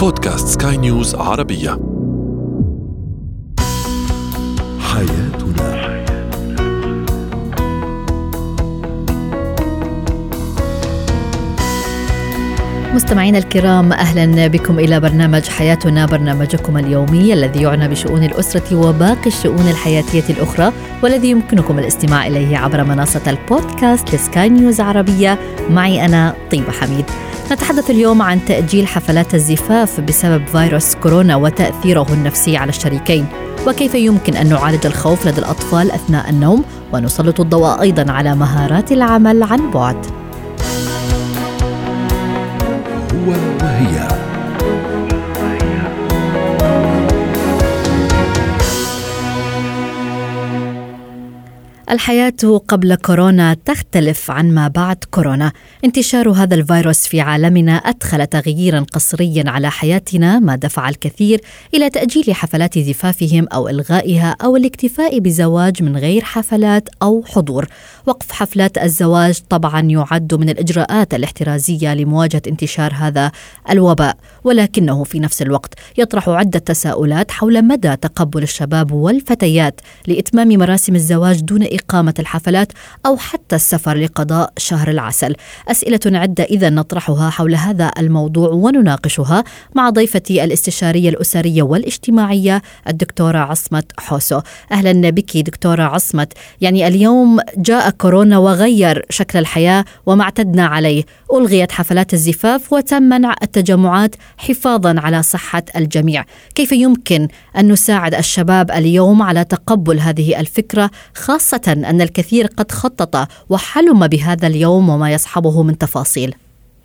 بودكاست سكاي نيوز عربية. حياتنا. مستمعينا الكرام أهلا بكم إلى برنامج حياتنا برنامجكم اليومي الذي يعنى بشؤون الأسرة وباقي الشؤون الحياتية الأخرى والذي يمكنكم الاستماع إليه عبر منصة البودكاست لسكاي نيوز عربية. معي أنا طيبة حميد. نتحدث اليوم عن تأجيل حفلات الزفاف بسبب فيروس كورونا وتأثيره النفسي على الشريكين. وكيف يمكن أن نعالج الخوف لدى الأطفال أثناء النوم؟ ونسلط الضوء أيضا على مهارات العمل عن بعد. هو وهي. الحياة قبل كورونا تختلف عن ما بعد كورونا. انتشار هذا الفيروس في عالمنا أدخل تغييرا قصريا على حياتنا ما دفع الكثير إلى تأجيل حفلات زفافهم أو إلغائها أو الاكتفاء بزواج من غير حفلات أو حضور. وقف حفلات الزواج طبعا يعد من الإجراءات الاحترازية لمواجهة انتشار هذا الوباء، ولكنه في نفس الوقت يطرح عدة تساؤلات حول مدى تقبل الشباب والفتيات لإتمام مراسم الزواج دون إقامة الحفلات أو حتى السفر لقضاء شهر العسل. أسئلة عدة إذا نطرحها حول هذا الموضوع ونناقشها مع ضيفتي الاستشارية الأسرية والاجتماعية الدكتورة عصمت حوسو. أهلا بك دكتورة عصمت. يعني اليوم جاء كورونا وغير شكل الحياة وما اعتدنا عليه. ألغيت حفلات الزفاف وتم منع التجمعات حفاظا على صحة الجميع. كيف يمكن أن نساعد الشباب اليوم على تقبل هذه الفكرة خاصة أن الكثير قد خطط وحلم بهذا اليوم وما يصحبه من تفاصيل.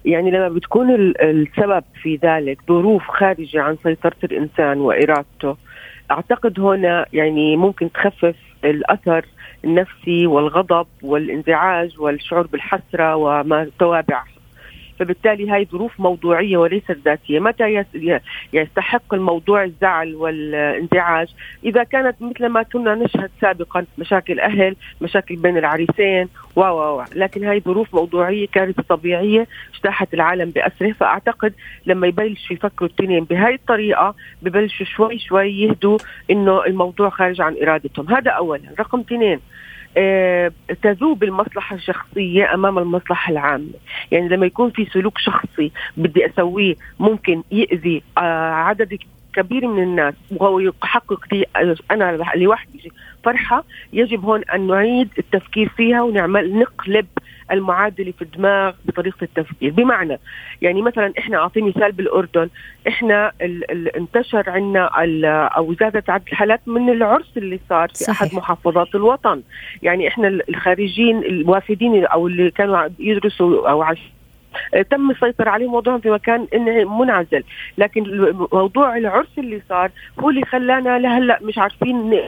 يعني لما بتكون السبب في ذلك ظروف خارجة عن سيطرة الإنسان وإرادته أعتقد هنا يعني ممكن تخفف الأثر النفسي والغضب والانزعاج والشعور بالحسرة وما توابع فبالتالي هاي ظروف موضوعية وليست ذاتية. متى يستحق الموضوع الزعل والانزعاج؟ إذا كانت مثل ما كنا نشهد سابقا مشاكل أهل مشاكل بين العريسين و و لكن هاي ظروف موضوعية كارثة طبيعية اجتاحت العالم بأسره. فأعتقد لما يبلش يفكروا التنين بهاي الطريقة ببلشوا شوي شوي يهدوا إنه الموضوع خارج عن إرادتهم. هذا أولا. رقم اثنين تذوب المصلحة الشخصية أمام المصلحة العامة. يعني لما يكون في سلوك شخصي بدي أسويه ممكن يأذي آه، عدد كبير من الناس وهو يحقق لي أنا لوحدي فرحة يجب هون أن نعيد التفكير فيها ونعمل نقلب المعادلة في الدماغ بطريقة التفكير. بمعنى يعني مثلا إحنا اعطي مثال بالأردن. إحنا ال ال انتشر عندنا أو زادت عدد الحالات من العرس اللي صار في صحيح. احد محافظات الوطن. يعني إحنا الخارجين الوافدين أو اللي كانوا يدرسوا أو عايشين تم السيطرة عليهم وضعهم في مكان منعزل. لكن موضوع العرس اللي صار هو اللي خلانا لهلأ مش عارفين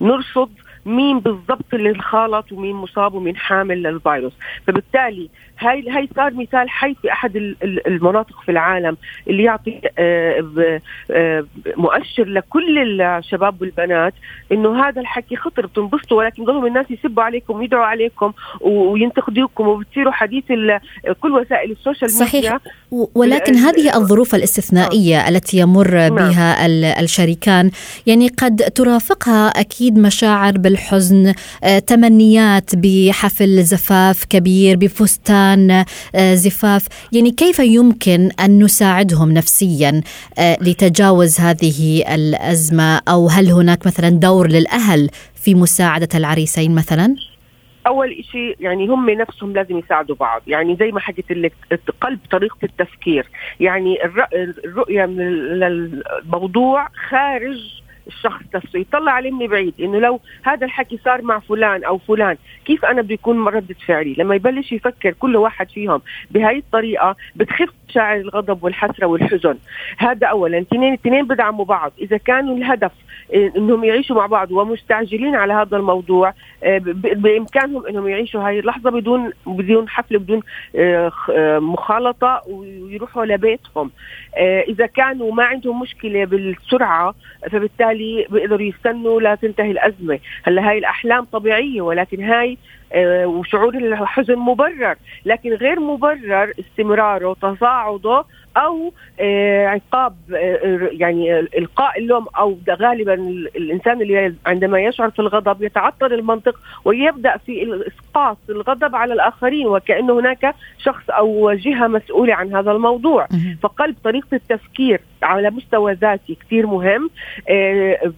نرصد مين بالضبط اللي انخالط ومين مصاب ومين حامل للفيروس. فبالتالي هاي هاي صار مثال حي في أحد المناطق في العالم اللي يعطي آه، آه، مؤشر لكل الشباب والبنات إنه هذا الحكي خطر بتنبسطوا ولكن ضلوا الناس يسبوا عليكم ويدعوا عليكم وينتقدوكم وبتصيروا حديث كل وسائل ال social media صحيح ولكن هذه الظروف الاستثنائية آه. التي يمر نعم. بها الشريكان يعني قد ترافقها أكيد مشاعر بالحزن تمنيات بحفل زفاف كبير بفستان كان آه، زفاف. يعني كيف يمكن أن نساعدهم نفسيا آه، لتجاوز هذه الأزمة؟ أو هل هناك مثلا دور للأهل في مساعدة العريسين مثلا؟ أول شيء يعني هم نفسهم لازم يساعدوا بعض. يعني زي ما حكيت لك قلب طريقة التفكير. يعني الرؤية من الموضوع خارج الشخص نفسه يطلع عليه من بعيد إنه لو هذا الحكي صار مع فلان أو فلان كيف أنا بدي يكون ردة فعلي؟ لما يبلش يفكر كل واحد فيهم بهاي الطريقة بتخف مشاعر الغضب والحسرة والحزن. هذا اولا. اثنين اثنين بدعموا بعض. إذا كانوا الهدف إنهم يعيشوا مع بعض ومستعجلين على هذا الموضوع آه، بإمكانهم إنهم يعيشوا هاي اللحظة بدون بدون حفل بدون آه، آه، مخالطة ويروحوا لبيتهم. إذا كانوا ما عندهم مشكلة بالسرعة فبالتالي بيقدروا يستنوا لا تنتهي الأزمة. هلا هاي الأحلام طبيعية ولكن هاي وشعور الحزن مبرر. لكن غير مبرر استمراره تصاعده أو آه، عقاب آه، يعني إلقاء اللوم أو غالبا الإنسان اللي عندما يشعر في الغضب يتعطل المنطق ويبدأ في إسقاط الغضب على الآخرين وكأنه هناك شخص أو جهة مسؤولة عن هذا الموضوع. فقلب طريقة التفكير على مستوى ذاتي كثير مهم.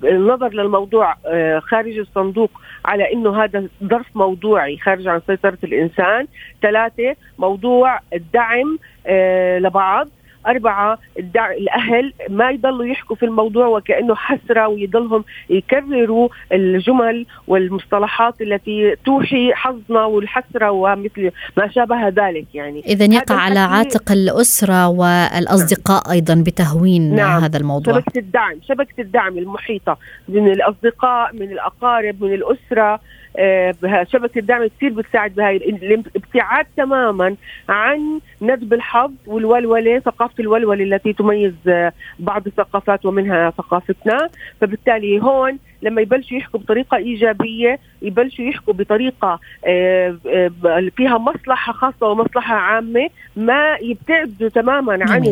النظر للموضوع خارج الصندوق على إنه هذا ظرف موضوعي خارج عن سيطرة الإنسان. ثلاثة موضوع الدعم لبعض. أربعة الدع... الأهل ما يضلوا يحكوا في الموضوع وكأنه حسرة ويضلهم يكرروا الجمل والمصطلحات التي توحي حظنا والحسرة ومثل ما شابه ذلك يعني إذا يقع على عاتق الأسرة والأصدقاء نعم. أيضا بتهوين نعم. هذا الموضوع شبكة الدعم شبكة الدعم المحيطة من الأصدقاء من الأقارب من الأسرة شبكة الدعم كثير بتساعد بهاي الابتعاد تماما عن ندب الحظ والولولة ثقافة الولولة التي تميز آه، بعض الثقافات ومنها ثقافتنا. فبالتالي هون لما يبلشوا يحكوا بطريقة إيجابية يبلشوا يحكوا بطريقة آه، فيها مصلحة خاصة ومصلحة عامة ما يبتعدوا تماما عن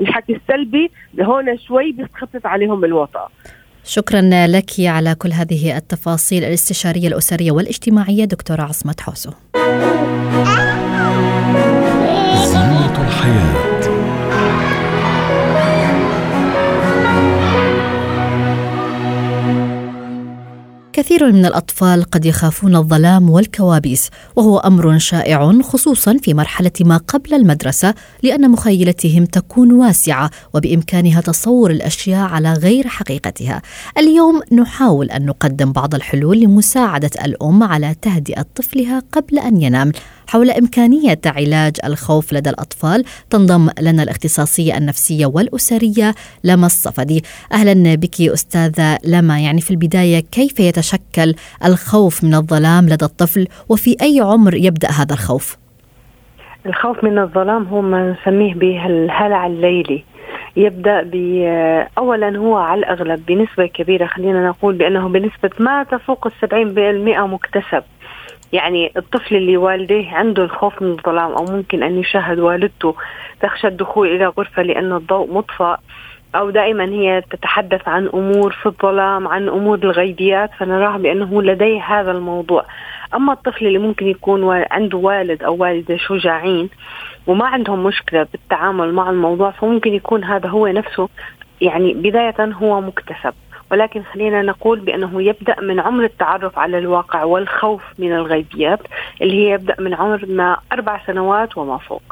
الحكي السلبي هون شوي بيخفف عليهم الوطأ شكرا لك على كل هذه التفاصيل الاستشارية الأسرية والاجتماعية دكتورة عصمت حوسو. كثير من الأطفال قد يخافون الظلام والكوابيس وهو أمر شائع خصوصا في مرحلة ما قبل المدرسة لأن مخيلتهم تكون واسعة وبإمكانها تصور الأشياء على غير حقيقتها. اليوم نحاول أن نقدم بعض الحلول لمساعدة الأم على تهدئة طفلها قبل أن ينام حول إمكانية علاج الخوف لدى الأطفال تنضم لنا الاختصاصية النفسية والأسرية لما الصفدي. أهلا بك أستاذة لما يعني في البداية كيف يتشكل الخوف من الظلام لدى الطفل وفي أي عمر يبدأ هذا الخوف؟ الخوف من الظلام هو ما نسميه به الهلع الليلي. يبدأ اولا هو على الأغلب بنسبة كبيرة خلينا نقول بأنه بنسبة ما تفوق السبعين بالمئة مكتسب. يعني الطفل اللي والديه عنده الخوف من الظلام أو ممكن أن يشاهد والدته تخشى الدخول إلى غرفة لأن الضوء مطفأ أو دائما هي تتحدث عن أمور في الظلام عن أمور الغيبيات فنراه بأنه لديه هذا الموضوع. أما الطفل اللي ممكن يكون عنده والد أو والدة شجاعين وما عندهم مشكلة بالتعامل مع الموضوع فممكن يكون هذا هو نفسه يعني بداية هو مكتسب. ولكن خلينا نقول بأنه يبدأ من عمر التعرف على الواقع والخوف من الغيبيات اللي هي يبدأ من عمر ما أربع سنوات وما فوق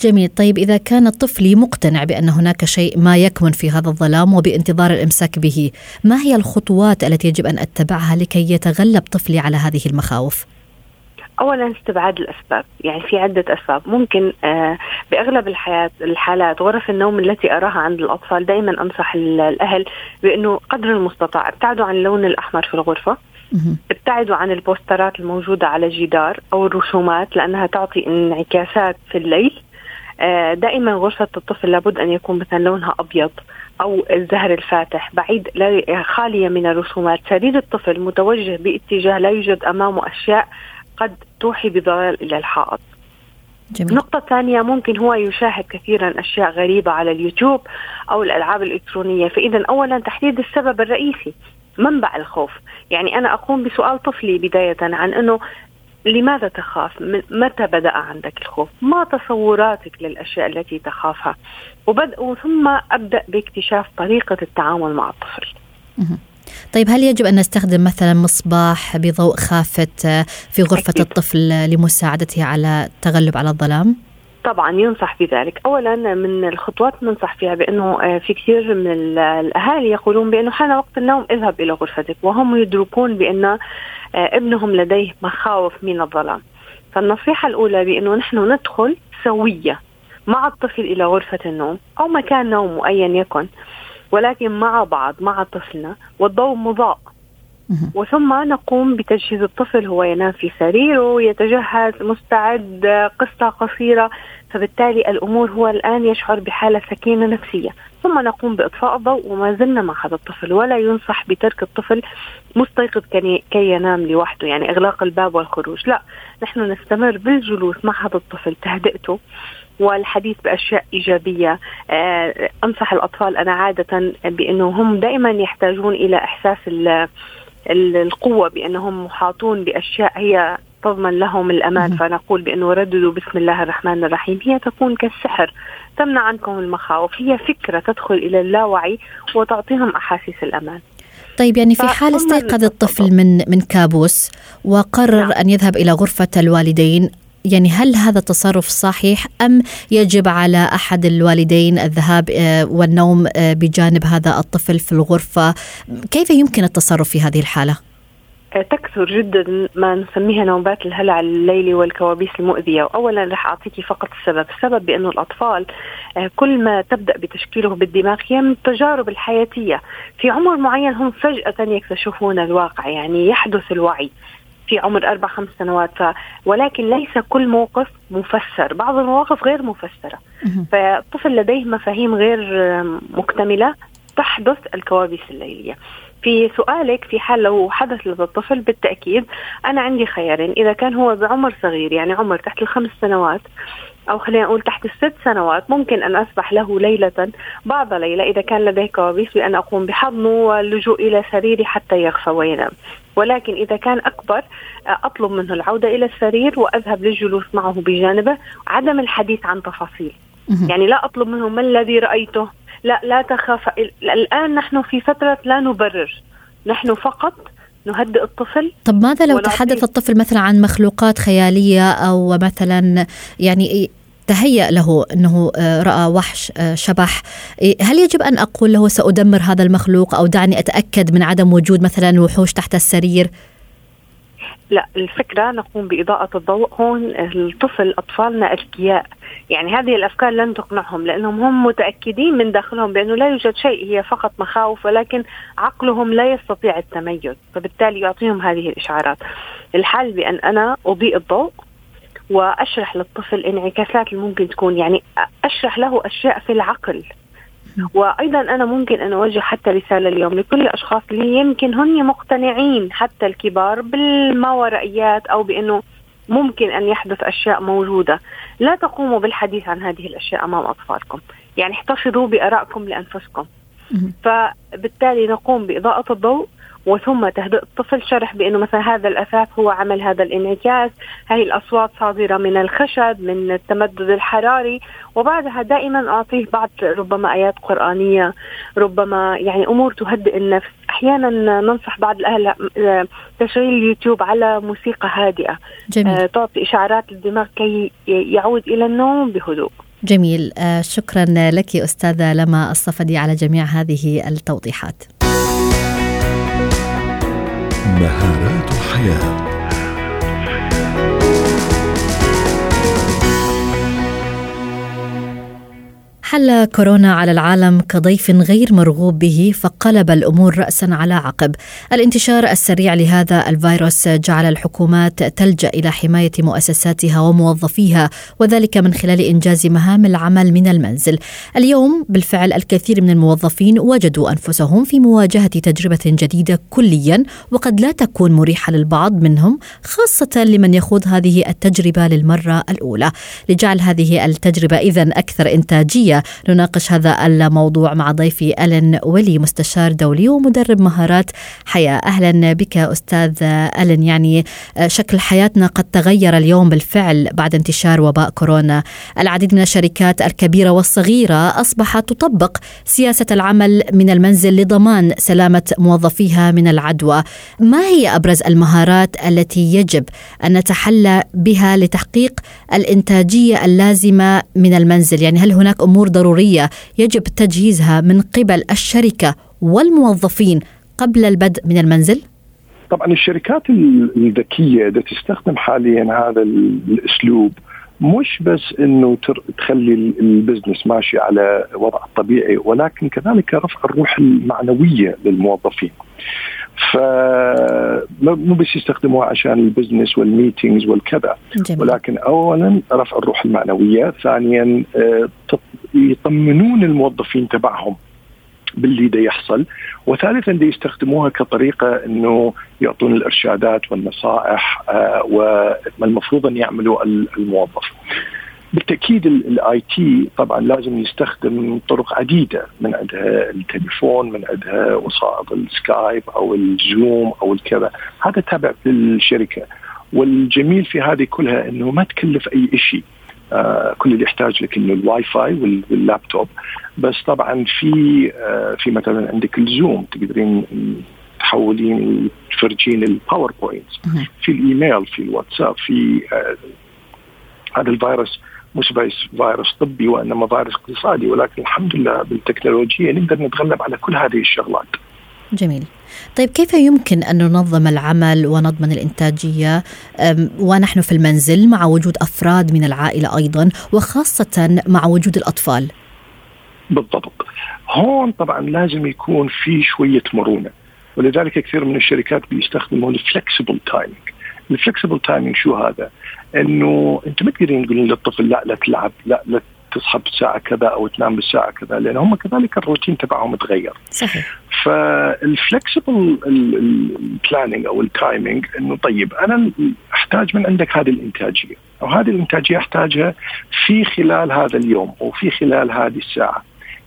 جميل طيب إذا كان طفلي مقتنع بأن هناك شيء ما يكمن في هذا الظلام وبانتظار الإمساك به ما هي الخطوات التي يجب أن أتبعها لكي يتغلب طفلي على هذه المخاوف؟ اولا استبعاد الأسباب يعني في عدة أسباب. ممكن آه بأغلب الحياة الحالات غرف النوم التي أراها عند الأطفال دائما أنصح الأهل بأنه قدر المستطاع ابتعدوا عن اللون الأحمر في الغرفة ابتعدوا عن البوسترات الموجودة على الجدار أو الرسومات لأنها تعطي انعكاسات في الليل. آه دائما غرفة الطفل لابد أن يكون مثلا لونها أبيض أو الزهر الفاتح بعيد خالية من الرسومات. سرير الطفل متوجه باتجاه لا يوجد أمامه أشياء قد توحي بضلال إلى الحائط جميل. نقطة ثانية ممكن هو يشاهد كثيرا أشياء غريبة على اليوتيوب أو الألعاب الإلكترونية فإذا أولا تحديد السبب الرئيسي منبع الخوف يعني أنا أقوم بسؤال طفلي بداية عن أنه لماذا تخاف؟ من متى بدأ عندك الخوف؟ ما تصوراتك للأشياء التي تخافها؟ وبدأ ثم أبدأ باكتشاف طريقة التعامل مع الطفل. طيب هل يجب أن نستخدم مثلا مصباح بضوء خافت في غرفة أكيد. الطفل لمساعدته على التغلب على الظلام؟ طبعا ينصح بذلك اولا من الخطوات ننصح فيها بأنه آه، في كثير من الأهالي يقولون بأنه حان وقت النوم اذهب إلى غرفتك وهم يدركون بأن آه، ابنهم لديه مخاوف من الظلام فالنصيحة الأولى بأنه نحن ندخل سوية مع الطفل إلى غرفة النوم أو مكان نوم ايا يكن ولكن مع بعض مع طفلنا والضوء مضاء. وثم نقوم بتجهيز الطفل هو ينام في سريره يتجهز مستعد قصة قصيرة. فبالتالي الأمور هو الآن يشعر بحالة سكينة نفسية. ثم نقوم بإطفاء الضوء وما زلنا مع هذا الطفل. ولا ينصح بترك الطفل مستيقظ كي ينام لوحده يعني إغلاق الباب والخروج. لا نحن نستمر بالجلوس مع هذا الطفل تهدئته. والحديث بأشياء إيجابية. آه، أنصح الأطفال أنا عادة بانه هم دائما يحتاجون إلى إحساس القوة بأنهم محاطون بأشياء هي تضمن لهم الأمان. فنقول بأنه رددوا بسم الله الرحمن الرحيم. هي تكون كالسحر تمنع عنكم المخاوف. هي فكرة تدخل إلى اللاوعي وتعطيهم أحاسيس الأمان. طيب يعني في حال استيقظ الطفل من من كابوس وقرر نعم. أن يذهب إلى غرفة الوالدين يعني هل هذا التصرف صحيح أم يجب على أحد الوالدين الذهاب آه، والنوم آه، بجانب هذا الطفل في الغرفة؟ كيف يمكن التصرف في هذه الحالة؟ تكثر جدا ما نسميها نوبات الهلع الليلي والكوابيس المؤذية. وأولا رح أعطيكي فقط السبب. السبب بأنه الأطفال آه، كل ما تبدأ بتشكيله بالدماغ هي من التجارب الحياتية. في عمر معين هم فجأة يكتشفون الواقع يعني يحدث الوعي. في عمر أربع خمس سنوات. ولكن ليس كل موقف مفسر. بعض المواقف غير مفسرة. فالطفل لديه مفاهيم غير مكتملة تحدث الكوابيس الليلية. في سؤالك في حال لو حدث لدى الطفل بالتأكيد أنا عندي خيارين. إذا كان هو بعمر صغير يعني عمر تحت الخمس سنوات أو خلينا نقول تحت الست سنوات ممكن أن أسبح له ليلة بعض ليلة إذا كان لديه كوابيس بأن أقوم بحضنه واللجوء إلى سريري حتى يغفى وينام. ولكن إذا كان أكبر أطلب منه العودة إلى السرير وأذهب للجلوس معه بجانبه. عدم الحديث عن تفاصيل. يعني لا أطلب منه ما الذي رأيته. لا لا تخاف. الآن نحن في فترة لا نبرر. نحن فقط نهدئ الطفل طب ماذا لو تحدث الطفل مثلا عن مخلوقات خيالية أو مثلا يعني تهيأ له أنه آه، رأى وحش آه، شبح. هل يجب أن أقول له سأدمر هذا المخلوق أو دعني أتأكد من عدم وجود مثلا وحوش تحت السرير؟ لا الفكرة نقوم بإضاءة الضوء. هون الطفل أطفالنا أذكياء. يعني هذه الأفكار لن تقنعهم لأنهم هم متأكدين من داخلهم بأنه لا يوجد شيء هي فقط مخاوف ولكن عقلهم لا يستطيع التميز فبالتالي يعطيهم هذه الإشعارات. الحل بأن أنا أضيء الضوء وأشرح للطفل انعكاسات اللي ممكن تكون يعني أشرح له أشياء في العقل. وأيضا أنا ممكن أن أوجه حتى رسالة اليوم لكل الاشخاص اللي يمكن هن مقتنعين حتى الكبار بالماورائيات أو بأنه ممكن أن يحدث أشياء موجودة. لا تقوموا بالحديث عن هذه الأشياء أمام أطفالكم. يعني احتفظوا بآرائكم لأنفسكم. فبالتالي نقوم بإضاءة الضوء وثم تهدئ الطفل شرح بأنه مثلا هذا الاثاث هو عمل هذا الإنعكاس، هذه الأصوات صادرة من الخشب، من التمدد الحراري، وبعدها دائما أعطيه بعض ربما آيات قرآنية، ربما يعني أمور تهدئ النفس، أحيانا ننصح بعض الأهل آه، تشغيل اليوتيوب على موسيقى هادئة. جميل. آه، تعطي إشعارات للدماغ كي يعود إلى النوم بهدوء. جميل. آه، شكرا لك أستاذة لما الصفدي على جميع هذه التوضيحات. مهارات الحياة. حل كورونا على العالم كضيف غير مرغوب به فقلب الأمور راسا على عقب. الانتشار السريع لهذا الفيروس جعل الحكومات تلجأ إلى حماية مؤسساتها وموظفيها وذلك من خلال إنجاز مهام العمل من المنزل. اليوم بالفعل الكثير من الموظفين وجدوا أنفسهم في مواجهة تجربة جديدة كليا وقد لا تكون مريحة للبعض منهم خاصة لمن يخوض هذه التجربة للمرة الأولى. لجعل هذه التجربة اذا أكثر إنتاجية نناقش هذا الموضوع مع ضيفي ألين ولي مستشار دولي ومدرب مهارات. حياة. أهلا بك أستاذ ألين يعني شكل حياتنا قد تغير اليوم بالفعل بعد انتشار وباء كورونا. العديد من الشركات الكبيرة والصغيرة أصبحت تطبق سياسة العمل من المنزل لضمان سلامة موظفيها من العدوى. ما هي أبرز المهارات التي يجب أن نتحلى بها لتحقيق الإنتاجية اللازمة من المنزل؟ يعني هل هناك أمور ضرورية يجب تجهيزها من قبل الشركة والموظفين قبل البدء من المنزل؟ طبعا الشركات الذكية اللي تستخدم حاليا هذا الأسلوب مش بس إنه تخلي ال business ماشي على وضع الطبيعي ولكن كذلك رفع الروح المعنوية للموظفين. ف مو بس يستخدموها عشان ال business وال meetings والكذا جميل. ولكن اولا رفع الروح المعنوية، ثانيا آه، يطمنون الموظفين تبعهم باللي دا يحصل وثالثا دي يستخدموها كطريقة إنه يعطون الإرشادات والنصائح آه والمفروض أن يعملوا الموظف. بالتأكيد ال IT طبعا لازم يستخدم طرق عديدة. من عندها التليفون من عندها وسائط ال Skype أو ال Zoom أو الكذا. هذا تابع للشركة. والجميل في هذه كلها إنه ما تكلف أي شيء آه كل اللي يحتاج لك إنه ال WiFi وال laptop. بس طبعا في آه في مثلا عندك ال Zoom. تقدرين تحولين تفرجين الباوربوينت في الإيميل في الواتساب في آه هذا الفيروس مش فيروس طبي وإنما فيروس اقتصادي ولكن الحمد لله بالتكنولوجيا نقدر نتغلب على كل هذه الشغلات. جميل. طيب كيف يمكن أن ننظم العمل ونضمن الإنتاجية ونحن في المنزل مع وجود أفراد من العائلة أيضا وخاصة مع وجود الأطفال؟ بالضبط. هون طبعا لازم يكون في شوية مرونة ولذلك كثير من الشركات بيستخدموا ال flexible timing. ال flexible timing شو هذا؟ إنه انت ما تقدرين تقولين للطفل لا لا تلعب لا لا تصحى بالساعة كذا أو تنام بالساعة كذا لأن هم كذلك الروتين تبعهم تغير. صحيح. فال flexible ال planning أو ال timing إنه طيب أنا أحتاج من عندك هذه الإنتاجية أو هذه الإنتاجية أحتاجها في خلال هذا اليوم أو في خلال هذه الساعة.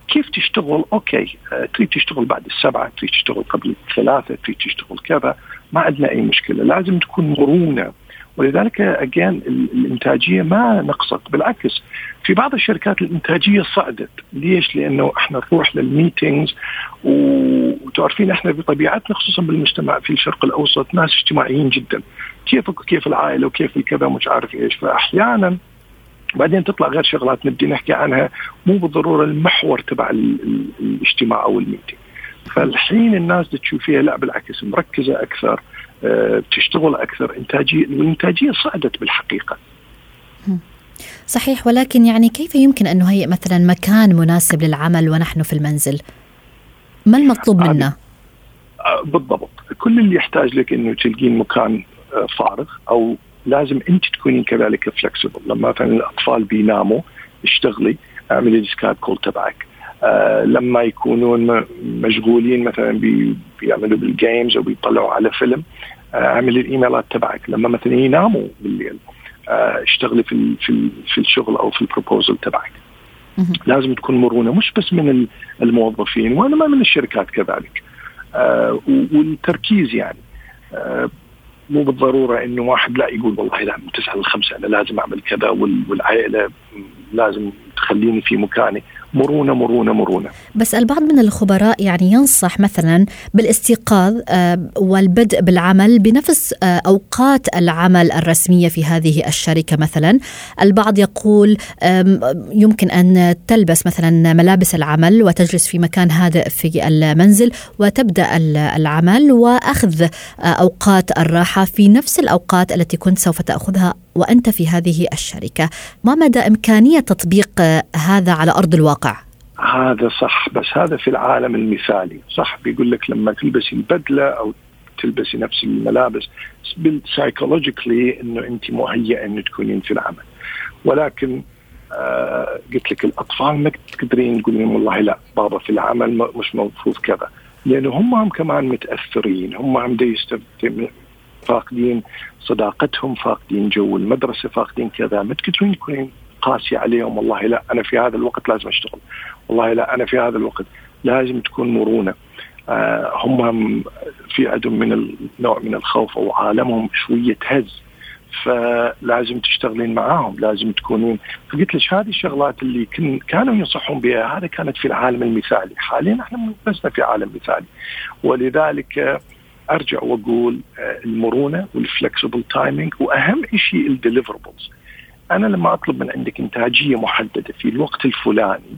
كيف تشتغل okay أه تريد تشتغل بعد السبعة تريد تشتغل قبل الثلاثة تريد تشتغل كذا ما عندنا أي مشكلة لازم تكون مرونة ولذلك again الإنتاجية ما نقصت بالعكس في بعض الشركات الإنتاجية صعدت. ليش؟ لأنه إحنا نروح لل meetings وتعرفين إحنا بطبيعتنا خصوصا بالمجتمع في الشرق الأوسط ناس اجتماعيين جدا. كيفك وكيف العائلة وكيف الكذا ومش عارف إيش. فاحيانا بعدين تطلع غير شغلات نبدي نحكي عنها مو بالضرورة المحور تبع الاجتماع أو الميتينج فالحين الناس تشوفيها لا بالعكس مركزة أكثر. بتشتغل أكثر إنتاجية والانتاجيه صعدت بالحقيقة صحيح ولكن يعني كيف يمكن أن نهيئ مثلا مكان مناسب للعمل ونحن في المنزل؟ ما المطلوب منا؟ بالضبط كل اللي يحتاج لك إنه تلقين مكان فارغ أو لازم أنت تكونين كذلك flexible لما مثلا الأطفال بيناموا اشتغلي اعملي ال Skype call تبعك آه لما يكونون مشغولين مثلا بي بيعملوا بال games أو بيطلعوا على فيلم آه اعملي الإيميلات تبعك. لما مثلا يناموا بالليل آه اشتغلي في في في الشغل أو في ال proposal تبعك. لازم تكون مرونة مش بس من الموظفين وإنما من الشركات كذلك. آه والتركيز يعني. آه مو بالضرورة إنه واحد لا يقول والله لا من 9 ل 5 أنا لازم أعمل كذا والعائلة لازم تخليني في مكاني. مرونة مرونة مرونة. بس البعض من الخبراء يعني ينصح مثلا بالاستيقاظ والبدء بالعمل بنفس أوقات العمل الرسمية في هذه الشركة مثلا، البعض يقول يمكن أن تلبس مثلا ملابس العمل وتجلس في مكان هادئ في المنزل وتبدأ العمل وأخذ أوقات الراحة في نفس الأوقات التي كنت سوف تأخذها وأنت في هذه الشركة، ما مدى إمكانية تطبيق هذا على أرض الواقع؟ هذا صح بس هذا في العالم المثالي، صح بيقول لك لما تلبسي البدله أو تلبسي نفس الملابس سايكولوجيكلي إنه انت مهيئة إنه تكونين في العمل. ولكن آه قلت لك الأطفال ما تقدرين تقولين والله لا بابا في العمل مش المفروض كذا، لأنه هم, هم كمان متأثرين، هم هم فاقدين صداقتهم فاقدين جو المدرسة فاقدين كذا. ما تقدرين تكونين قاسي عليهم والله لا أنا في هذا الوقت لازم أشتغل. والله لا أنا في هذا الوقت لازم تكون مرونة. آه هم في عندهم من النوع من الخوف أو عالمهم شوية هز فلازم تشتغلين معاهم لازم تكونين. فقلت لك هذه الشغلات اللي كن كانوا ينصحون بها هذا كانت في العالم المثالي. حاليا إحنا لسنا في عالم مثالي. ولذلك أرجع وأقول المرونة وال flexible timing وأهم شيء ال deliverables أنا لما أطلب من عندك إنتاجية محددة في الوقت الفلاني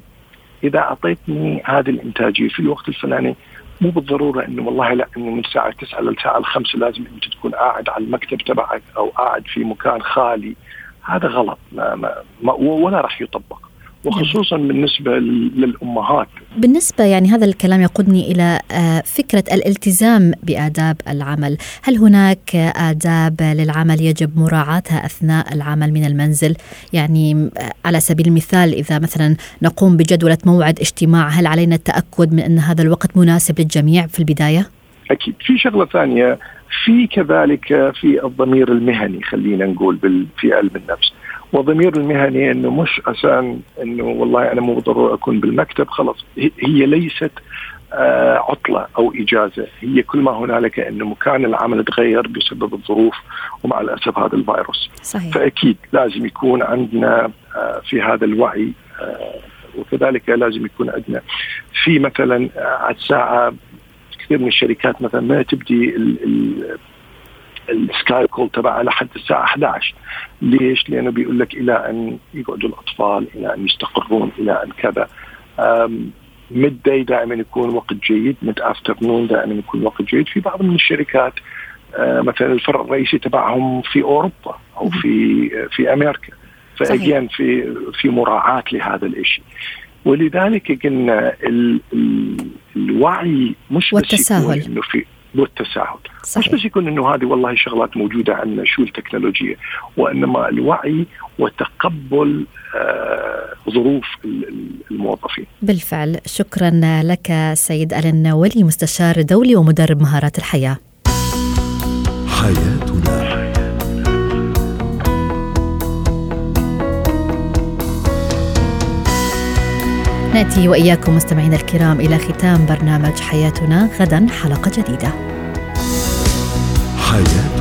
إذا أعطيتني هذه الإنتاجية في الوقت الفلاني مو بالضرورة إنه والله لا إنه من الساعة 9 للساعة 5 لازم أنت تكون قاعد على المكتب تبعك أو قاعد في مكان خالي. هذا غلط ما ما ولا راح يطبق. وخصوصا بالنسبة للأمهات. بالنسبة يعني هذا الكلام يقودني إلى فكرة الالتزام بآداب العمل. هل هناك آداب للعمل يجب مراعاتها أثناء العمل من المنزل؟ يعني على سبيل المثال إذا مثلا نقوم بجدولة موعد اجتماع هل علينا التأكد من أن هذا الوقت مناسب للجميع في البداية؟ أكيد. في شغلة ثانية في كذلك في الضمير المهني خلينا نقول في علم النفس. والضمير المهني إنه مش عشان إنه والله أنا مو بالضرورة أكون بالمكتب خلص. هي ليست آه، عطلة أو إجازة. هي كل ما هنالك إنه مكان العمل تغير بسبب الظروف ومع الأسف هذا الفيروس. صحيح. فأكيد لازم يكون عندنا آه، في هذا الوعي آه، وكذلك لازم يكون عندنا. في مثلا على الساعة كثير من الشركات مثلا ما تبدي ال Skype call تبعها لحد الساعة 11 ليش؟ لأنه بيقول لك إلى أن يقعدوا الأطفال إلى أن يستقرون إلى أن كذا. midday دائما يكون وقت جيد mid afternoon دائما يكون وقت جيد. في بعض من الشركات آه، مثلا الفرع الرئيسي تبعهم في أوروبا أو في في أمريكا. ف again في في مراعاة لهذا الشيء ولذلك قلنا الوعي مش والتساهل بس يكون إنه في والتساهل صحيح. مش بس يكون إنه هذه والله شغلات موجودة عندنا شو التكنولوجيا وإنما الوعي وتقبل آه ظروف الموظفين. بالفعل. شكرا لك سيد ألن ولي مستشار دولي ومدرب مهارات الحياة. ناتي وإياكم مستمعينا الكرام إلى ختام برنامج حياتنا غدا حلقة جديدة. حياتنا